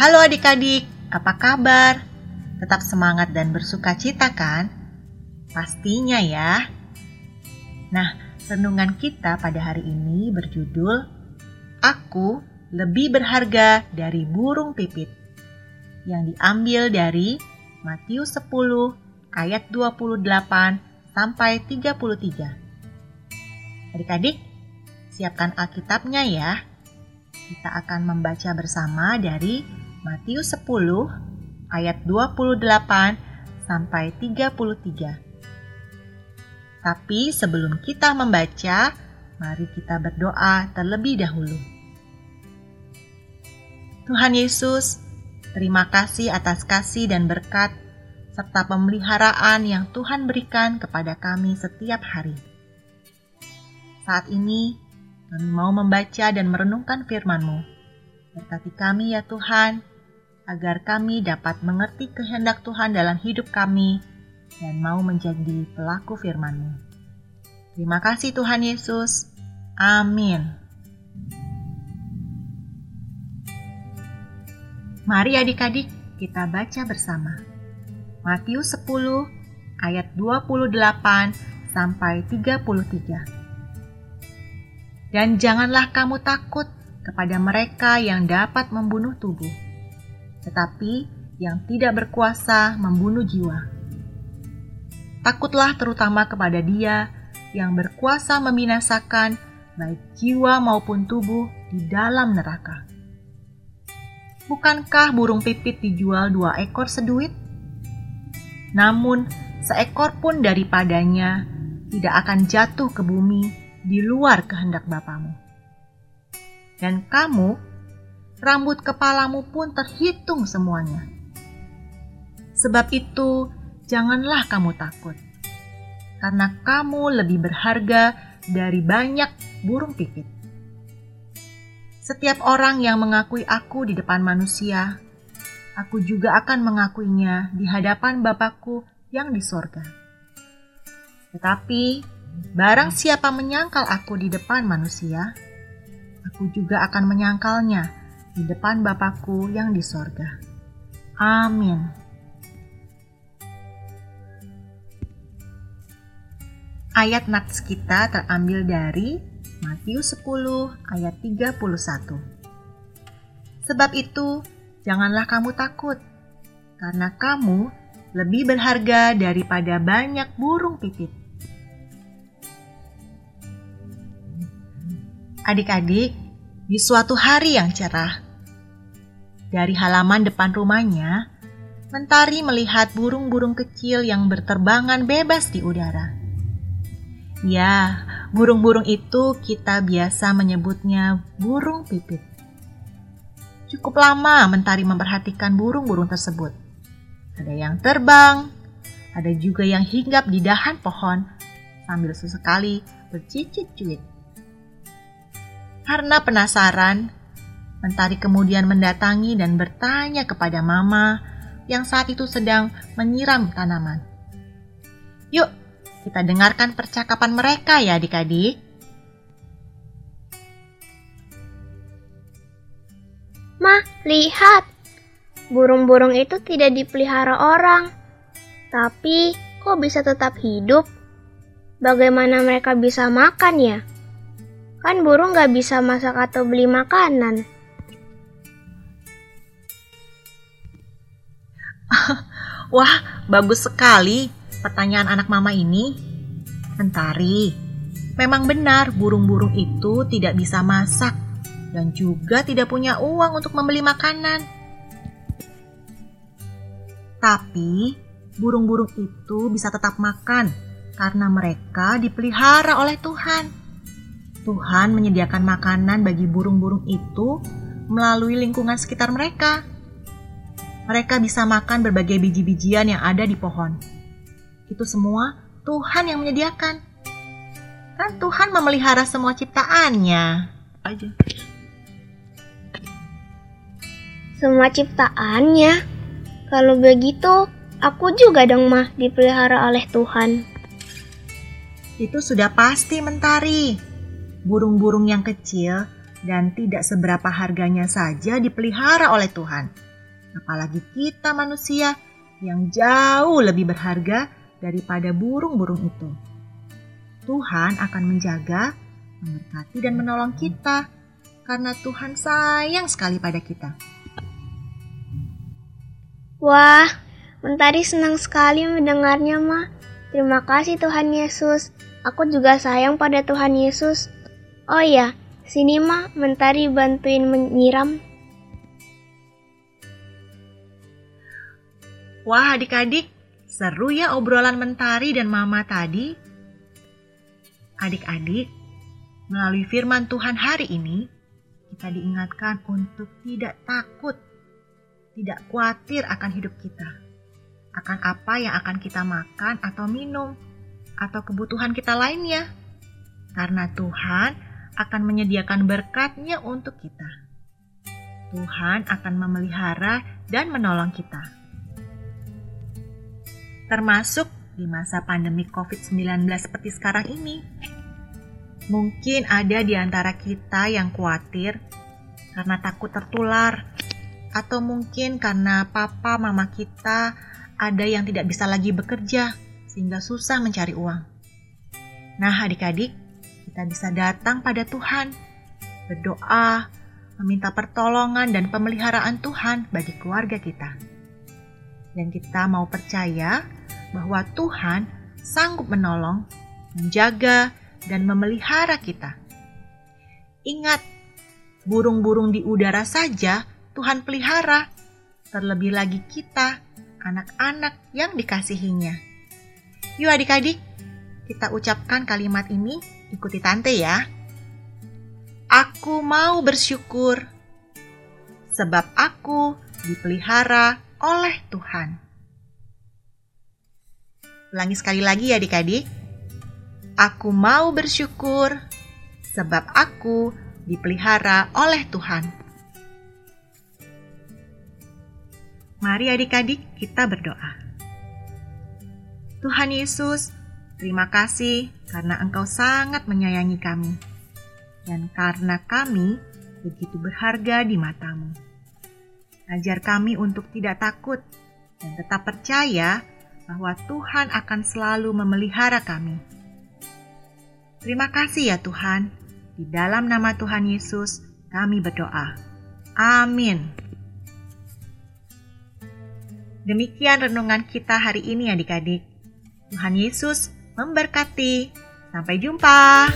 Halo adik-adik, apa kabar? Tetap semangat dan bersuka cita kan? Pastinya ya. Nah, renungan kita pada hari ini berjudul Aku lebih berharga dari burung pipit yang diambil dari Matius 10 ayat 28 sampai 33. Adik-adik, siapkan Alkitabnya ya. Kita akan membaca bersama dari Matius 10 ayat 28 sampai 33. Tapi sebelum kita membaca, mari kita berdoa terlebih dahulu. Tuhan Yesus, terima kasih atas kasih dan berkat serta pemeliharaan yang Tuhan berikan kepada kami setiap hari. Saat ini, kami mau membaca dan merenungkan firman-Mu. Berkati kami ya Tuhan, agar kami dapat mengerti kehendak Tuhan dalam hidup kami dan mau menjadi pelaku firman-Mu. Terima kasih Tuhan Yesus. Amin. Mari adik-adik kita baca bersama. Matius 10 ayat 28 sampai 33. Dan janganlah kamu takut kepada mereka yang dapat membunuh tubuh, tetapi yang tidak berkuasa membunuh jiwa. Takutlah terutama kepada Dia yang berkuasa membinasakan baik jiwa maupun tubuh di dalam neraka. Bukankah burung pipit dijual dua ekor seduit? Namun, seekor pun daripadanya tidak akan jatuh ke bumi di luar kehendak Bapamu. Dan kamu, rambut kepalamu pun terhitung semuanya. Sebab itu, janganlah kamu takut, karena kamu lebih berharga dari banyak burung pipit. Setiap orang yang mengakui aku di depan manusia, aku juga akan mengakuinya di hadapan Bapakku yang di sorga. Tetapi Barang siapa menyangkal aku di depan manusia, aku juga akan menyangkalnya di depan Bapakku yang di sorga. Amin. Ayat nats kita terambil dari Matius 10 ayat 31. Sebab itu, janganlah kamu takut, karena kamu lebih berharga daripada banyak burung pipit. Adik-adik, di suatu hari yang cerah, dari halaman depan rumahnya, Mentari melihat burung-burung kecil yang berterbangan bebas di udara. Ya, burung-burung itu kita biasa menyebutnya burung pipit. Cukup lama Mentari memperhatikan burung-burung tersebut. Ada yang terbang, ada juga yang hinggap di dahan pohon sambil sesekali bercicit cuit. Karena penasaran, Mentari kemudian mendatangi dan bertanya kepada Mama yang saat itu sedang menyiram tanaman. Yuk, kita dengarkan percakapan mereka ya adik-adik. Ma, lihat. Burung-burung itu tidak dipelihara orang. Tapi, kok bisa tetap hidup? Bagaimana mereka bisa makan ya? Kan burung gak bisa masak atau beli makanan. Wah, bagus sekali pertanyaan anak mama ini. Mentari, memang benar burung-burung itu tidak bisa masak dan juga tidak punya uang untuk membeli makanan. Tapi, burung-burung itu bisa tetap makan karena mereka dipelihara oleh Tuhan. Tuhan menyediakan makanan bagi burung-burung itu melalui lingkungan sekitar mereka. Mereka bisa makan berbagai biji-bijian yang ada di pohon. Itu semua Tuhan yang menyediakan. Kan Tuhan memelihara semua ciptaannya. Aja. Semua ciptaannya? Kalau begitu, aku juga dong mah dipelihara oleh Tuhan. Itu sudah pasti mentari burung-burung yang kecil dan tidak seberapa harganya saja dipelihara oleh Tuhan. apalagi kita manusia yang jauh lebih berharga daripada burung-burung itu. Tuhan akan menjaga, memberkati, dan menolong kita karena Tuhan sayang sekali pada kita. Wah, Mentari senang sekali mendengarnya, Ma. Terima kasih Tuhan Yesus. Aku juga sayang pada Tuhan Yesus. Oh ya, sini Ma, Mentari bantuin menyiram. Wah adik-adik, seru ya obrolan Mentari dan Mama tadi. Adik-adik, melalui firman Tuhan hari ini, kita diingatkan untuk tidak takut, tidak khawatir akan hidup kita, akan apa yang akan kita makan atau minum, atau kebutuhan kita lainnya. Karena Tuhan akan menyediakan berkatnya untuk kita. Tuhan akan memelihara dan menolong kita termasuk di masa pandemi COVID-19 seperti sekarang ini. Mungkin ada di antara kita yang khawatir karena takut tertular, atau mungkin karena papa mama kita ada yang tidak bisa lagi bekerja sehingga susah mencari uang. Nah, adik-adik, kita bisa datang pada Tuhan, berdoa, meminta pertolongan dan pemeliharaan Tuhan bagi keluarga kita. Dan kita mau percaya bahwa Tuhan sanggup menolong, menjaga, dan memelihara kita. Ingat, burung-burung di udara saja Tuhan pelihara, terlebih lagi kita, anak-anak yang dikasihinya. Yuk adik-adik, kita ucapkan kalimat ini, ikuti tante ya. Aku mau bersyukur, sebab aku dipelihara oleh Tuhan. Ulangi sekali lagi ya adik-adik. Aku mau bersyukur sebab aku dipelihara oleh Tuhan. Mari adik-adik kita berdoa. Tuhan Yesus, terima kasih karena Engkau sangat menyayangi kami. Dan karena kami begitu berharga di matamu. Ajar kami untuk tidak takut dan tetap percaya bahwa Tuhan akan selalu memelihara kami. Terima kasih ya Tuhan. Di dalam nama Tuhan Yesus, kami berdoa. Amin. Demikian renungan kita hari ini adik-adik. Tuhan Yesus memberkati. Sampai jumpa.